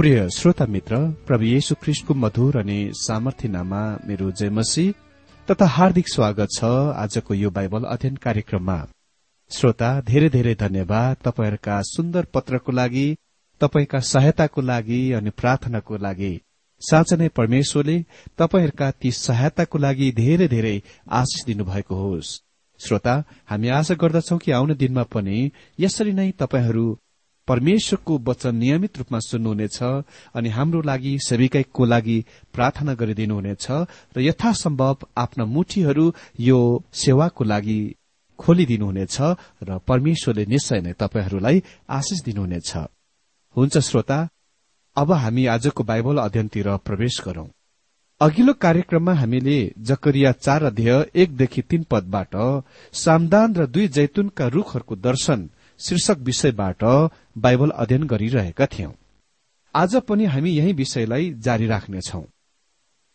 प्रिय श्रोता मित्र प्रभु येशु ख्रिस्टको मधुर अनि सामर्थ्यनामा मेरो जयमसी तथा हार्दिक स्वागत छ आजको यो बाइबल अध्ययन कार्यक्रममा। श्रोता धेरै धेरै धन्यवाद तपाईँहरूका सुन्दर पत्रको लागि तपाईँका सहायताको लागि अनि प्रार्थनाको लागि। साँच्चै नै परमेश्वरले तपाईँहरूका ती सहायताको लागि धेरै धेरै आशिष दिनुभएको होस्। श्रोता हामी आशा गर्दछौ कि आउने दिनमा पनि यसरी नै तपाईँहरू परमेश्वरको वचन नियमित रूपमा सुन्नुहुनेछ अनि हाम्रो लागि सेविकाईको लागि प्रार्थना गरिदिनुहुनेछ र यथासम्भव आफ्ना मुठीहरू यो सेवाको लागि खोलिदिनुहुनेछ र परमेश्वरले निश्चय नै तपाईँहरूलाई आशिष दिनुहुनेछ। हुन्छ श्रोता अब हामी आजको बाइबल अध्ययनतिर प्रवेश गरौं। अघिल्लो कार्यक्रममा हामीले जकरिया चार अध्यय एकदेखि तीन पदबाट सामदान र दुई जैतुनका रूखहरूको दर्शन शीर्षक विषयबाट बाइबल अध्ययन गरिरहेका थियौं। आज पनि हामी यही विषयलाई जारी राख्नेछौ।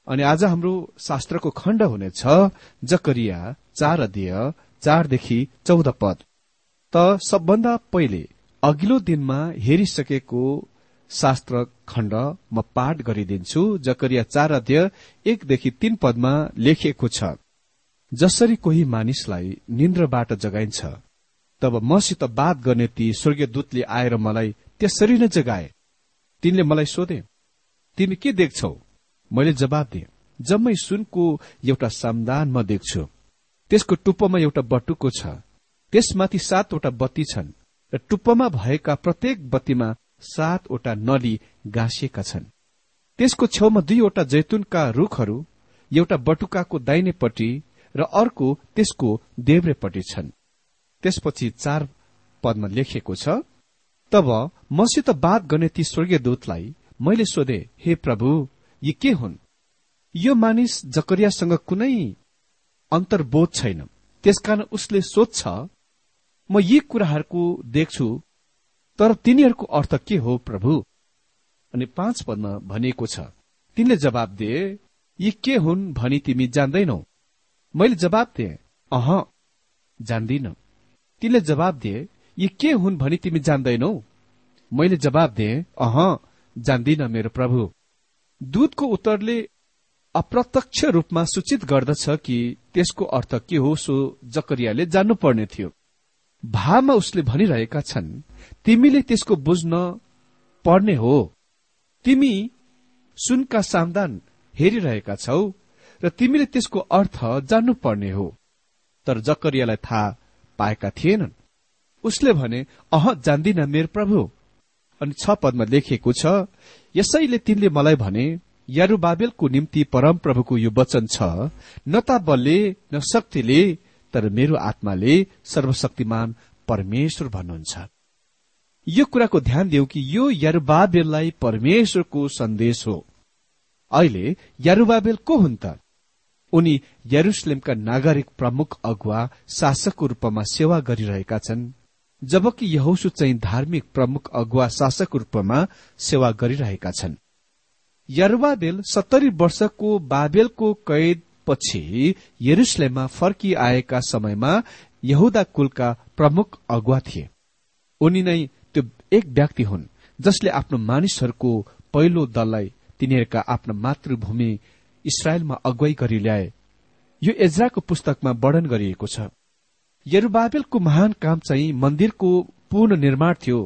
अनि आज हाम्रो शास्त्रको खण्ड हुनेछ जकरिया चार अध्यय चारदेखि चौध पद। त सबभन्दा पहिले अघिल्लो दिनमा हेरिसकेको शास्त्र खण्ड म पाठ गरिदिन्छु जकरिया चार अध्यय एकदेखि तीन पदमा लेखिएको छ। जसरी कोही मानिसलाई निन्द्रबाट जगाइन्छ तब मसित बात गर्ने ती स्वर्गीय दूतले आएर मलाई त्यसरी नै जगाए। तिनले मलाई सोधे तिमी के देख्छौ? मैले जवाब दिए जम्मै सुनको एउटा समदान म देख्छु। त्यसको टुप्पोमा एउटा बटुको छ। त्यसमाथि सातवटा बत्ती छन् र टुप्पोमा भएका प्रत्येक बत्तीमा सातवटा नली गाँसिएका छन्। त्यसको छेउमा दुईवटा जैतुनका रूखहरू एउटा बटुकाको दाहिनेपट्टि र अर्को त्यसको देब्रेपट्टि छन्। त्यसपछि चार पदमा लेखिएको छ तब मसित बात गर्ने ती स्वर्गीय दूतलाई मैले सोधे हे प्रभु यी के हुन्? यो मानिस जकरियासँग कुनै अन्तर्बोध छैन। त्यसकारण उसले सोध्छ म यी कुराहरूको देख्छु तर तिनीहरूको अर्थ के हो प्रभु? अनि पाँच पदमा भनिएको छ तिनले जवाब दिए यी के हुन् भनी तिमी जान्दैनौ। मैले जवाब दिए अह जान्दिन। तिनले जवाब दिए यी के हुन् भनी तिमी जान्दैनौ? मैले जवाब दिए अह जान्दिन मेरो प्रभु। दूतको उत्तरले अप्रत्यक्ष रूपमा सूचित गर्दछ कि त्यसको अर्थ के हो सो जकरियाले जान्नुपर्ने थियो। भावमा उसले भनिरहेका छन् तिमीले त्यसको बुझ्न पर्ने हो। तिमी सुनका सावधान हेरिरहेका छौ र तिमीले त्यसको अर्थ जान्नुपर्ने हो। तर जकरियालाई थाहा पाएका थिएनन्। उसले भने अह जान्दिन मेरो प्रभु। अनि छ पदमा लेखिएको छ यसैले तिनले मलाई भने यारुबाबेलको निम्ति परम प्रभुको यो वचन छ। न त बलले न शक्तिले तर मेरो आत्माले सर्वशक्तिमान परमेश्वर भन्नुहुन्छ। यो कुराको ध्यान दिउ कि यो यारुबाबेललाई परमेश्वरको सन्देश हो। अहिले यारुबाबेल को हुन् त? उनी यरुसलेमका नागरिक प्रमुख अगुवा शासकको रूपमा सेवा गरिरहेका छन्। जबकि यहोसु चाहिँ धार्मिक प्रमुख अगुवा शासकको रूपमा सेवा गरिरहेका छन्। यरुबाबेल सत्तरी वर्षको बाबेलको कैद पछि यरुसलेममा फर्किआएका समयमा यहुदा कुलका प्रमुख अगुवा थिए। उनी नै त्यो एक व्यक्ति हुन् जसले आफ्नो मानिसहरूको पहिलो दललाई तिनीहरूका आफ्नो मातृभूमि इसरायलमा अगुवाई गरी ल्याए। यो एजराको पुस्तकमा वर्णन गरिएको छ। यरुबाबेलको महान काम चाहिँ मन्दिरको पूर्ण निर्माण थियो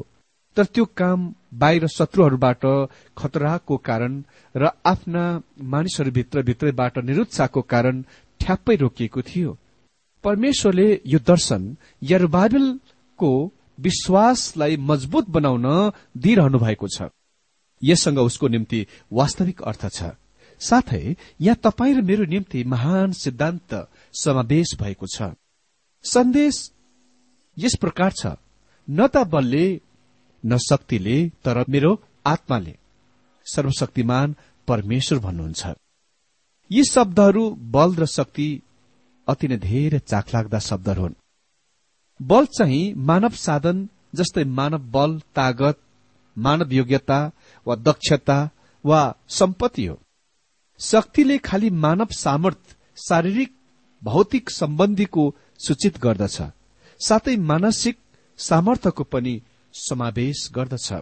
तर त्यो काम बाहिर शत्रुहरूबाट खतराको कारण र आफ्ना मानिसहरूभित्र भित्रबाट निरुत्साहको कारण ठ्याप्पै रोकिएको थियो। परमेश्वरले यो दर्शन यरुबाबेलको विश्वासलाई मजबुत बनाउन दिइरहनु भएको छ। यससँग उसको निम्ति वास्तविक अर्थ छ। साथै यहाँ तपाईँ र मेरो निम्ति महान सिद्धान्त समावेश भएको छ। सन्देश यस प्रकार छ। न त बलले न शक्तिले तर मेरो आत्माले सर्वशक्तिमान परमेश्वर भन्नुहुन्छ। यी शब्दहरू बल र शक्ति अति नै धेरै चाखलाग्दा शब्दहरू हुन्। बल चाहिँ मानव साधन जस्तै मानव बल तागत मानव योग्यता वा दक्षता वा सम्पत्ति हो। शक्तिले खालि मानव सामर्थ शारीरिक भौतिक सम्बन्धीको सूचित गर्दछ। साथै मानसिक सामर्थ्यको पनि समावेश गर्दछ।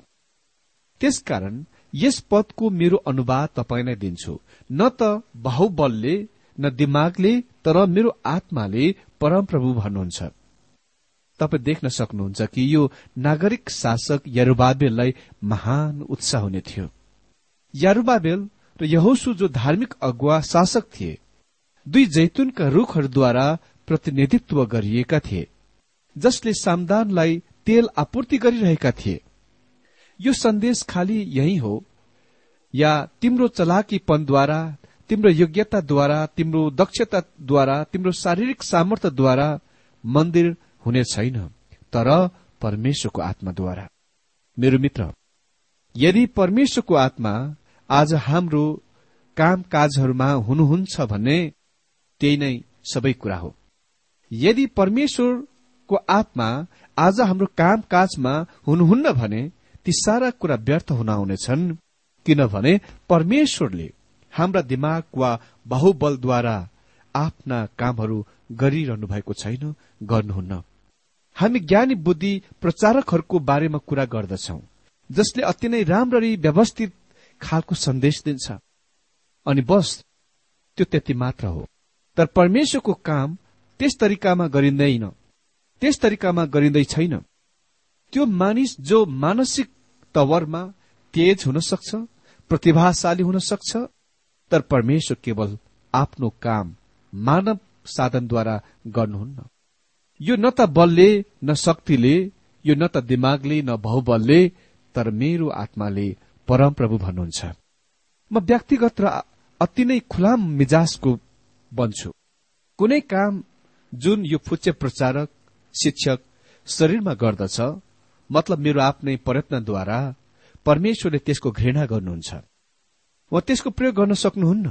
त्यसकारण यस पदको मेरो अनुवाद तपाईँलाई दिन्छु। न त बाहुबलले न दिमागले तर मेरो आत्माले परमप्रभु भन्नुहुन्छ। तपाईँ देख्न सक्नुहुन्छ कि यो नागरिक शासक यरुबाबेललाई महान उत्साह हुने थियो। यारुबाबेल र यहोसु जो धार्मिक अगुवा शासक थिए दुई जैतुनका रूखहरूद्वारा प्रतिनिधित्व गरिएका थिए जसले सामदानलाई तेल आपूर्ति गरिरहेका थिए। यो सन्देश खालि यही हो या तिम्रो चलाकीपनद्वारा तिम्रो योग्यताद्वारा तिम्रो दक्षताद्वारा तिम्रो शारीरिक सामर्थ्यद्वारा मन्दिर हुने छैन तर परमेश्वरको आत्माद्वारा। मेरो मित्र यदि परमेश्वरको आत्मा आज हाम्रो काम काजहरूमा हुनुहुन्छ भने त्यही नै सबै कुरा हो। यदि परमेश्वरको आत्मा आज हाम्रो काम काजमा हुनुहुन्न भने ती सारा कुरा व्यर्थ हुन आउनेछन् किनभने परमेश्वरले हाम्रा दिमाग वा बाहुबलद्वारा आफ्ना कामहरू गरिरहनु भएको छैन गर्नुहुन्न। हामी ज्ञानी बुद्धि प्रचारकहरूको बारेमा कुरा गर्दछौ जसले अति नै राम्ररी व्यवस्थित खालको सन्देश दिन्छ। अनि बस त्यो त्यति मात्र हो। तर परमेश्वरको काम त्यस तरिकामा गरिँदैन। त्यस तरिकामा गरिँदै छैन। त्यो मानिस जो मानसिक तवरमा तेज हुन सक्छ प्रतिभाशाली हुन सक्छ तर परमेश्वर केवल आफ्नो काम मानव साधनद्वारा गर्नुहुन्न। यो न त बलले न शक्तिले यो न त दिमागले न बहुबलले तर मेरो आत्माले परमप्रभु भन्नुहुन्छ। म व्यक्तिगत र अति नै खुलाम मिजाजको बन्छु। कुनै काम जुन यो फुच्चे प्रचारक शिक्षक शरीरमा गर्दछ मतलब मेरो आफ्नै प्रयत्नद्वारा परमेश्वरले त्यसको घृणा गर्नुहुन्छ। वा त्यसको प्रयोग गर्न सक्नुहुन्न।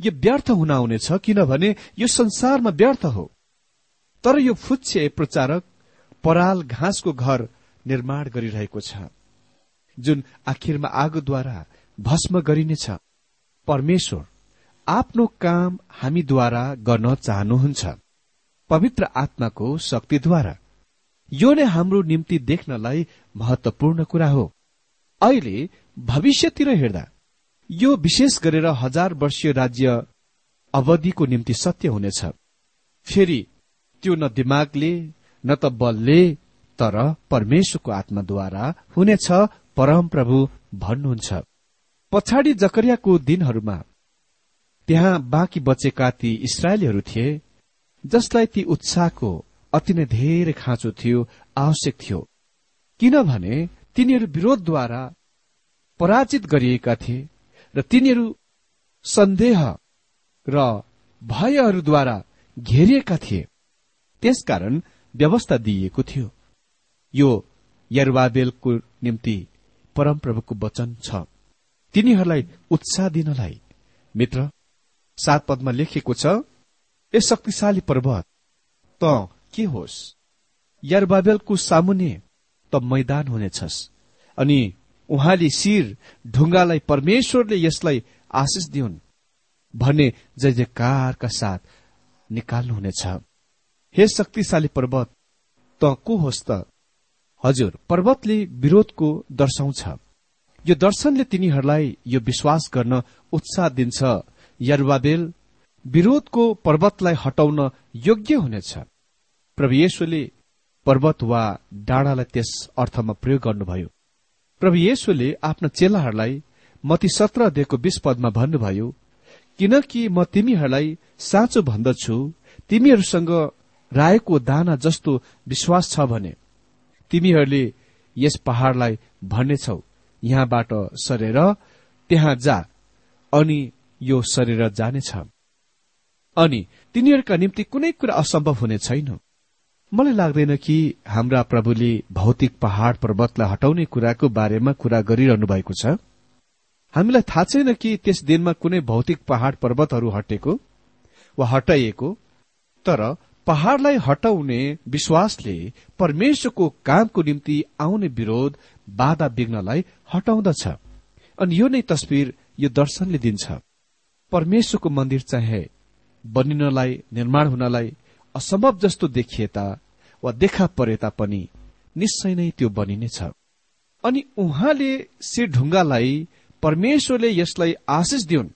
यो व्यर्थ हुन आउनेछ किनभने यो संसारमा व्यर्थ हो। तर यो फुच्छे प्रचारक पराल घाँसको घर निर्माण गरिरहेको छ। जुन आखिरमा आगोद्वारा भस्म गरिनेछ परमेश्वर आफ्नो काम हामीद्वारा गर्न चाहनुहुन्छ। पवित्र आत्माको शक्तिद्वारा। यो नै हाम्रो निम्ति देख्नलाई महत्वपूर्ण कुरा हो। अहिले भविष्यतिर हेर्दा यो विशेष गरेर हजार वर्षीय राज्य अवधिको निम्ति सत्य हुनेछ। फेरि त्यो न दिमागले न त बलले तर परमेश्वरको आत्माद्वारा हुनेछ परमप्रभु भन्नुहुन्छ। पछाडि जकरियाको दिनहरूमा त्यहाँ बाँकी बचेका ती इसरायलीहरू थिए जसलाई ती उत्साहको अति नै धेरै खाँचो थियो आवश्यक थियो। किनभने तिनीहरू विरोधद्वारा पराजित गरिएका थिए र तिनीहरू सन्देह र भयहरूद्वारा घेरिएका थिए। त्यसकारण व्यवस्था दिइएको थियो। यो यरुवाबेलको निम्ति परमप्रभुको वचन छ। तिनीहरूलाई उत्साह दिनलाई मित्र सात पदमा लेखिएको छ ए शक्तिशाली पर्वत त के होस्? यरबाबेलको सामुन्ने त मैदान हुनेछस्। अनि उहाँले शिर ढुङ्गालाई परमेश्वरले यसलाई आशिष दिउन् भन्ने जय जयकारका साथ निकाल्नुहुनेछ। हे शक्तिशाली पर्वत त को होस् त? हजुर पर्वतले विरोधको दर्शाउँछ। यो दर्शनले तिनीहरूलाई यो विश्वास गर्न उत्साह दिन्छ। यरबाबेल विरोधको पर्वतलाई हटाउन योग्य हुनेछ। प्रभु येशुले पर्वत वा डाँडालाई त्यस अर्थमा प्रयोग गर्नुभयो। प्रभु येशुले आफ्ना चेलाहरूलाई मती सत्र अध्ययको बीस पदमा भन्नुभयो किनकि म तिमीहरूलाई साँचो भन्दछु तिमीहरूसँग राएको दाना जस्तो विश्वास छ भने तिमीहरूले यस पहाड़लाई भन्नेछौ यहाँबाट सरेर त्यहाँ जा अनि यो शरीर जानेछ। अनि तिनीहरूका निम्ति कुनै कुरा असम्भव हुने छैन। मलाई लाग्दैन कि हाम्रा प्रभुले भौतिक पहाड़ पर्वतलाई हटाउने कुराको बारेमा कुरा गरिरहनु भएको छ। हामीलाई थाहा छैन कि त्यस दिनमा कुनै भौतिक पहाड़ पर्वतहरू हटेको वा हटाइएको तर पहाड़लाई हटाउने विश्वासले परमेश्वरको कामको निम्ति आउने विरोध बाधा विघ्नलाई हटाउँदछ। अनि यो नै तस्विर यो दर्शनले दिन्छ। परमेश्वरको मन्दिर चाहे बनिनलाई निर्माण हुनलाई असम्भव जस्तो देखिए वा देखा परे तापनि निश्चय नै त्यो बनिनेछ। अनि उहाँले से ढुङ्गालाई परमेश्वरले यसलाई आशिष दिउन्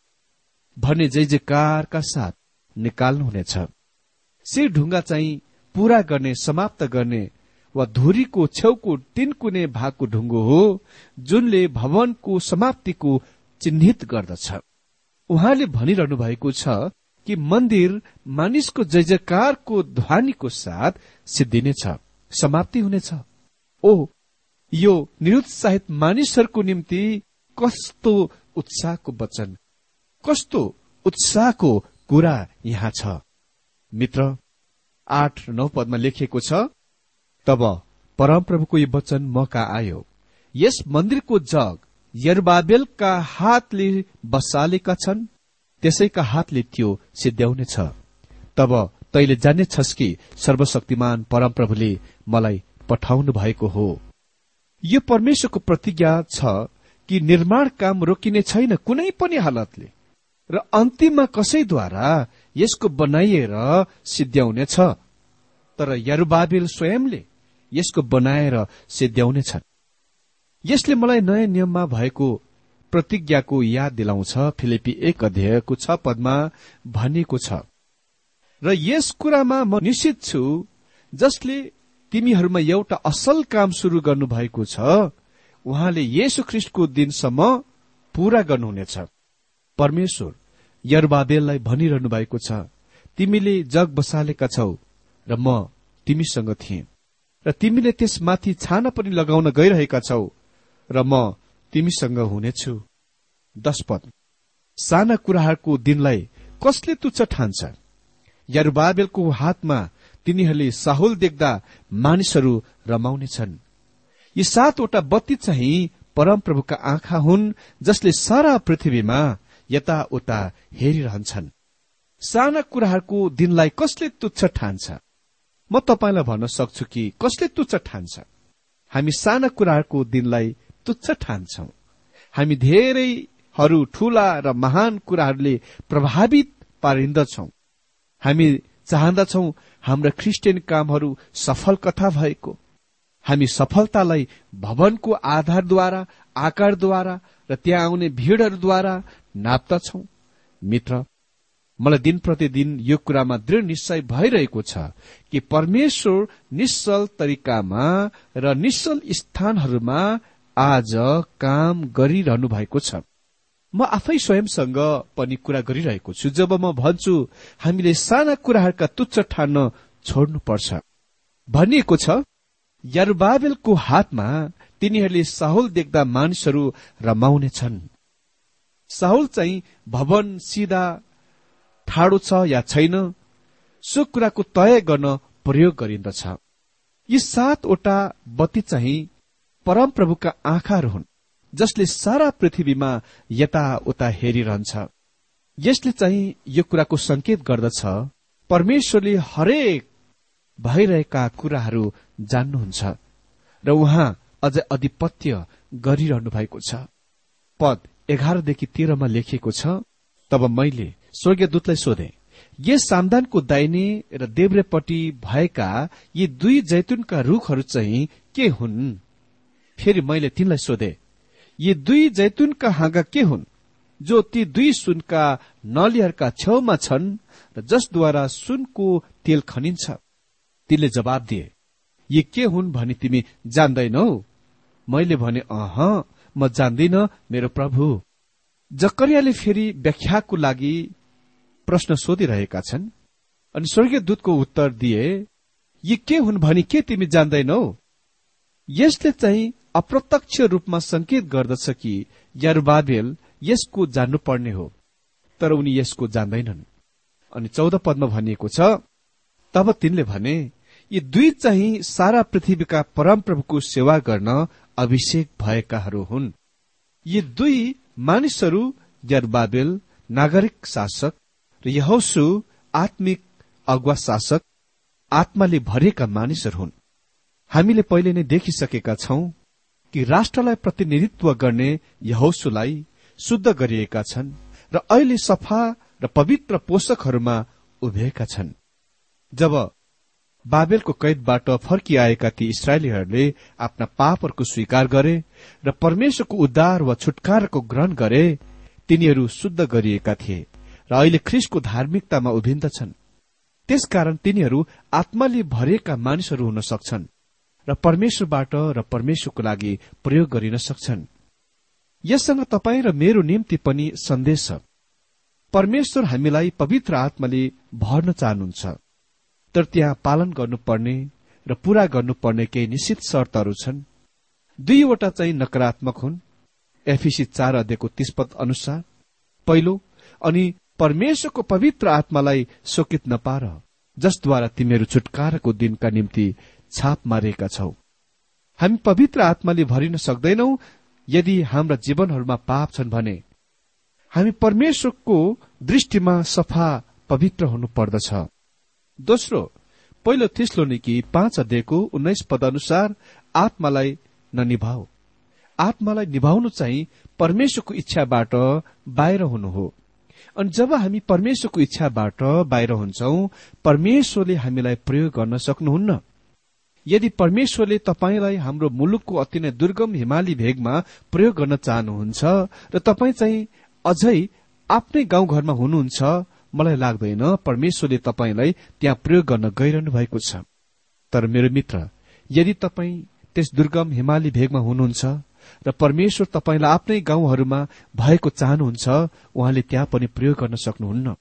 भन्ने जय जयकारका साथ निकाल्नुहुनेछ। से ढुङ्गा चाहिँ पूरा गर्ने समाप्त गर्ने वा धुरीको छेउको तिनकुने भागको ढुङ्गो हो जुनले भवनको समाप्तिको चिन्हित गर्दछ। उहाँले भनिरहनु भएको छ कि मन्दिर मानिसको जय जयकारको ध्वनिको साथ सिद्धिनेछ समाप्ति हुनेछ। ओ यो निरुत्साहित मानिसहरूको निम्ति कस्तो उत्साहको वचन कस्तो उत्साहको कुरा यहाँ छ। मित्र आठ नौ पदमा लेखिएको छ तब परमप्रभुको यो वचन मका आयो। यस मन्दिरको जग यरबाबेलका हातले बसालेका छन् त्यसैका हातले त्यो सिद्ध्याउनेछ। तब तैले जानेछस् कि सर्वशक्तिमान परमप्रभुले मलाई पठाउनु भएको हो। यो परमेश्वरको प्रतिज्ञा छ कि निर्माण काम रोकिने छैन कुनै पनि हालतले र अन्तिममा कसैद्वारा यसको बनाइएर सिद्ध्याउनेछ। तर यरुबाबिल स्वयंले यसको बनाएर सिद्ध्याउनेछन्। यसले मलाई नयाँ नियममा भएको प्रतिज्ञाको याद दिलाउँछ। फिलिपी एक अध्यायको छ पदमा भनिएको छ र यस कुरामा म निश्चित छु जसले तिमीहरूमा एउटा असल काम शुरू गर्नुभएको छ उहाँले येशु ख्रिस्टको दिनसम्म पूरा गर्नुहुनेछ। परमेश्वर यरबाबेललाई भनिरहनु भएको छ तिमीले जग बसालेका छौ र म तिमीसँग थिएँ। र तिमीले त्यसमाथि छाना पनि लगाउन गइरहेका छौ र म तिमीसँग हुनेछु। दशपद साना कुराहरूको दिनलाई कसले तुच्छ ठान्छ? यरुबाबेलको हातमा तिनीहरूले साहुल देख्दा मानिसहरू रमाउनेछन्। यी सातवटा बत्ती चाहिँ परमप्रभुका आँखा हुन् जसले सारा पृथ्वीमा यताउता हेरिरहन्छन्। साना कुराहरूको दिनलाई कसले तुच्छ ठान्छ? म तपाईँलाई भन्न सक्छु कि कसले तुच्छ ठान्छ? हामी साना कुराहरूको दिनलाई तुच्छ ठान्छौ। हामी धेरैहरू ठूला र महान कुराहरूले प्रभावित पारिन्दछौ। हामी चाहन्दछौ हाम्रा क्रिस्चियन कामहरू सफल कथा भएको। हामी सफलतालाई भवनको आधारद्वारा आकारद्वारा र त्यहाँ आउने भीड़हरूद्वारा नाप्दछौ मित्र मलाई दिन प्रतिदिन यो कुरामा दृढ निश्चय भइरहेको छ कि परमेश्वर निश्चल तरिकामा र निश्चल स्थानहरूमा आज काम गरिरहनु भएको छ। म आफै स्वयंसँग पनि कुरा गरिरहेको छु। जब म भन्छु हामीले साना कुराहरूका तुच्छ ठान्न छोड्नुपर्छ। भनिएको छ यरुबाबेलको हातमा तिनीहरूले साहुल देख्दा मानिसहरू रमाउनेछन्। साहुल चाहिँ भवन सिधा ठाडो छ या छैन सो कुराको तय गर्न प्रयोग गरिन्दछ। यी सातवटा बत्ती चाहिँ परमप्रभुका आँखाहरू हुन् जसले सारा पृथ्वीमा यताउता हेरिरहन्छ। यसले चाहिँ यो कुराको संकेत गर्दछ परमेश्वरले हरेक भइरहेका कुराहरू जान्नुहुन्छ र उहाँ अझ अधिपत्य गरिरहनु भएको छ। पद। एघारदेखि तेह्रमा लेखिएको छ तब मैले स्वर्गीय दूतलाई सोधे यस सामदानको दाहिने र देब्रेपट्टि भएका यी दुई जैतुनका रूखहरू चाहिँ के हुन्? फेरि मैले तिनलाई सोधे यी दुई जैतुनका हाँगा के हुन्? जो ती दुई सुनका नलीहरूका छेउमा छन् र जसद्वारा सुनको तेल खनिन्छ? तिनले जवाब दिए यी के हुन् भनी तिमी जान्दैनौ? मैले भने अह म जान्दिन मेरो प्रभु। जकरियाले फेरि व्याख्याको लागि प्रश्न सोधिरहेका छन् अनि स्वर्गीय दूतको उत्तर दिए यी के हुन् भनी के तिमी जान्दैनौ? यसले चाहिँ अप्रत्यक्ष रूपमा संकेत गर्दछ कि यरुबाबेल यसको जान्नुपर्ने हो तर उनी यसको जान्दैनन्। अनि चौध पदमा भनिएको छ तब तिनले भने यी दुई चाहिँ सारा पृथ्वीका परमप्रभुको सेवा गर्न अभिषेक भएकाहरू हुन्। यी दुई मानिसहरू जरबाबेल नागरिक शासक र यहोसु आत्मिक अगुवा शासक आत्माले भरिएका मानिसहरू हुन्। हामीले पहिले नै देखिसकेका छौं कि राष्ट्रलाई प्रतिनिधित्व गर्ने यहोसुलाई शुद्ध गरिएका छन् र अहिले सफा र पवित्र पोषकहरूमा उभिएका छन्। जब बाबेलको कैदबाट फर्किआएका ती इसरायलीहरूले आफ्ना पापहरूको स्वीकार गरे र परमेश्वरको उद्धार वा छुटकाराको ग्रहण गरे तिनीहरू शुद्ध गरिएका थिए र अहिले ख्रिसको धार्मिकतामा उभिन्दछन्। त्यसकारण तिनीहरू आत्माले भरिएका मानिसहरू हुन सक्छन् र परमेश्वरबाट र परमेश्वरको लागि प्रयोग गरिन सक्छन्। यससँग तपाईँ र मेरो निम्ति पनि सन्देश छ। परमेश्वर हामीलाई पवित्र आत्माले भर्न चाहनुहुन्छ। तर त्यहाँ पालन गर्नुपर्ने र पूरा गर्नुपर्ने केही निश्चित शर्तहरू छन्। दुईवटा चाहिँ नकारात्मक हुन्। एफिसी चार अध्ययको तिसपद अनुसार पहिलो अनि परमेश्वरको पवित्र आत्मालाई शोकित नपार जसद्वारा तिमीहरू छुटकाराको दिनका निम्ति छाप मारेका छौ। हामी पवित्र आत्माले भरिन सक्दैनौ यदि हाम्रा जीवनहरूमा पाप छन् भने। हामी परमेश्वरको दृष्टिमा सफा पवित्र हुनु पर्दछ दोस्रो पहिलो थिस्लो निकी पाँच अध्ययको उन्नाइस पद अनुसार आत्मालाई ननिभाऊ। आत्मालाई निभाउनु चाहिँ परमेश्वरको इच्छाबाट बाहिर हुनु हो। अनि जब हामी परमेश्वरको इच्छाबाट बाहिर हुन्छौ परमेश्वरले हामीलाई प्रयोग गर्न सक्नुहुन्न। यदि परमेश्वरले तपाईँलाई हाम्रो मुलुकको अति नै दुर्गम हिमाली भेगमा प्रयोग गर्न चाहनुहुन्छ र तपाईँ चाहिँ अझै आफ्नै गाउँघरमा हुनुहुन्छ मलाई लाग्दैन परमेश्वरले तपाईँलाई त्यहाँ प्रयोग गर्न गइरहनु भएको छ। तर मेरो मित्र यदि तपाईँ त्यस दुर्गम हिमाली भेगमा हुनुहुन्छ र परमेश्वर तपाईँलाई आफ्नै गाउँहरूमा भएको चाहनुहुन्छ उहाँले त्यहाँ पनि प्रयोग गर्न सक्नुहुन्न।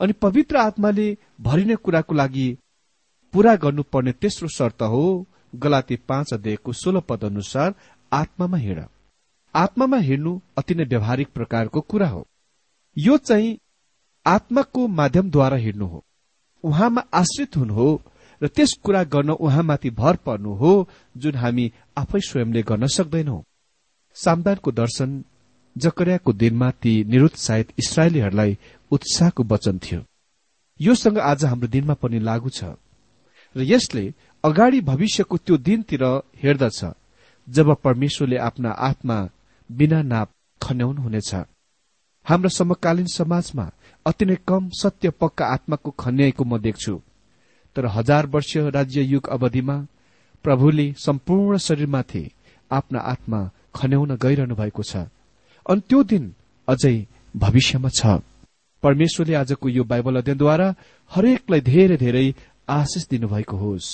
अनि पवित्र आत्माले भरिने कुराको लागि पूरा गर्नुपर्ने तेस्रो शर्त हो गलाती पाँच अध्यायको सोह्र पद अनुसार आत्मामा हिँड। आत्मामा हिँड्नु अति नै व्यावहारिक प्रकारको कुरा हो। यो चाहिँ आत्माको माध्यमद्वारा हिँड्नु हो। उहाँमा आश्रित हुनु हो र त्यस कुरा गर्न उहाँमाथि भर पर्नु हो जुन हामी आफै स्वयंले गर्न सक्दैनौ। सामदानको दर्शन जकरियाको दिनमा ती निरुत्साहित इसरायलीहरूलाई उत्साहको वचन थियो। योसँग आज हाम्रो दिनमा पनि लागू छ र यसले अगाडि भविष्यको त्यो दिनतिर हेर्दछ जब परमेश्वरले आफ्ना आत्मा बिना नाप खन्याउनु हुनेछ हाम्रो समकालीन समाजमा अति नै कम सत्य पक्का आत्माको खन्याएको म देख्छु। तर हजार वर्ष राज्य युग अवधिमा प्रभुले सम्पूर्ण शरीरमाथि आफ्ना आत्मा खन्याउन गइरहनु भएको छ। अनि त्यो दिन अझै भविष्यमा छ। परमेश्वरले आजको यो बाइबल अध्ययनद्वारा हरेकलाई धेरै धेरै आशिष दिनुभएको होस्।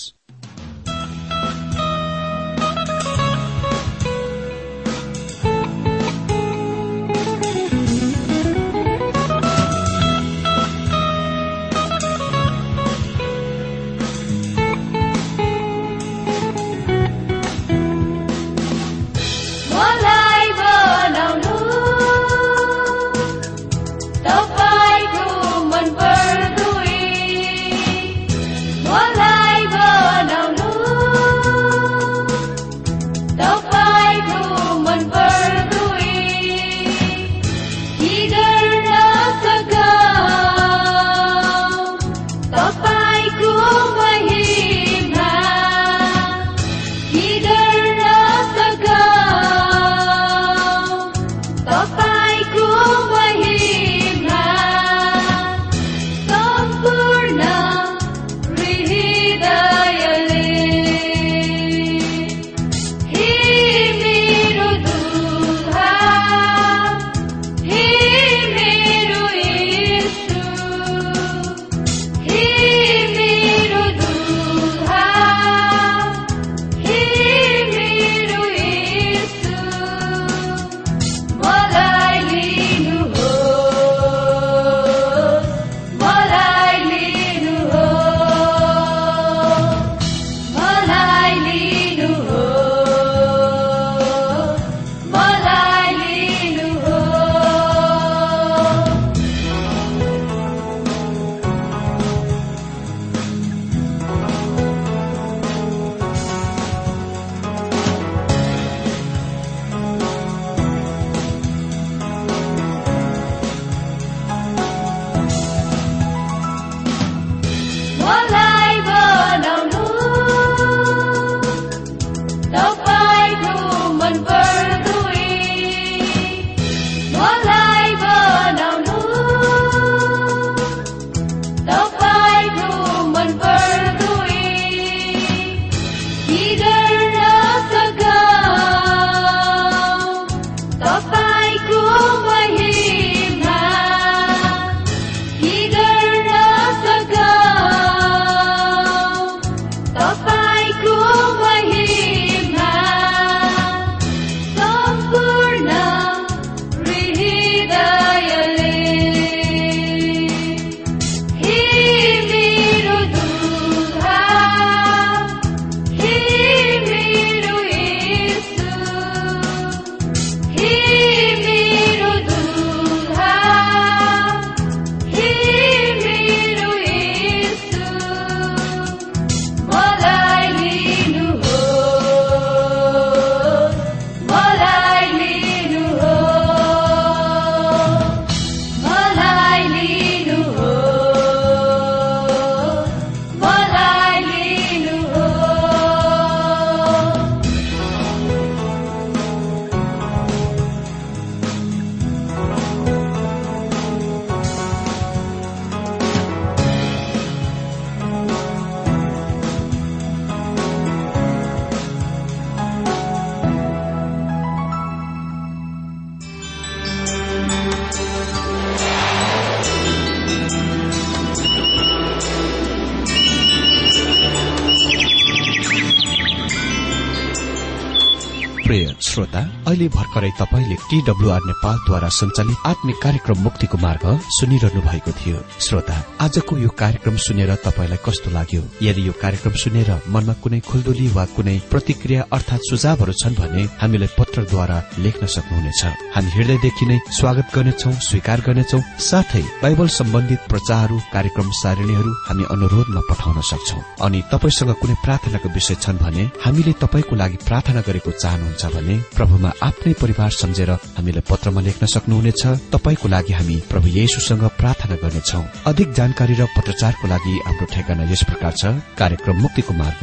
अहिले भर्खरै तपाईँले टीडब्ल्यूआर नेपालद्वारा सञ्चालित आत्मिक कार्यक्रम मुक्तिको मार्ग सुनिरहनु भएको थियो। श्रोता आजको यो कार्यक्रम सुनेर तपाईँलाई कस्तो लाग्यो? यदि यो कार्यक्रम सुनेर मनमा कुनै खुल्दुली वा कुनै प्रतिक्रिया अर्थात सुझावहरू छन् भने हामीलाई पत्रद्वारा लेख्न सक्नुहुनेछ। हामी हृदयदेखि नै स्वागत गर्नेछौ स्वीकार गर्नेछौ साथै बाइबल सम्बन्धित प्रचारहरू कार्यक्रम सारणीहरू हामी अनुरोधमा पठाउन सक्छौ। अनि तपाईँसँग कुनै प्रार्थनाको विषय छन् भने हामीले तपाईँको लागि प्रार्थना गरेको चाहनुहुन्छ भने प्रभुमा आफ्नै परिवार सम्झेर हामीलाई पत्रमा लेख्न सक्नुहुनेछ। तपाईँको लागि हामी प्रभु येशुसँग प्रार्थना गर्नेछौ। अधिक जानकारी र पत्रचारको लागि हाम्रो ठेगाना यस प्रकार छ। कार्यक्रम मुक्तिको मार्ग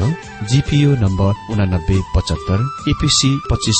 जीपीओ नम्बर उनानब्बे पचहत्तर एपीसी पच्चिस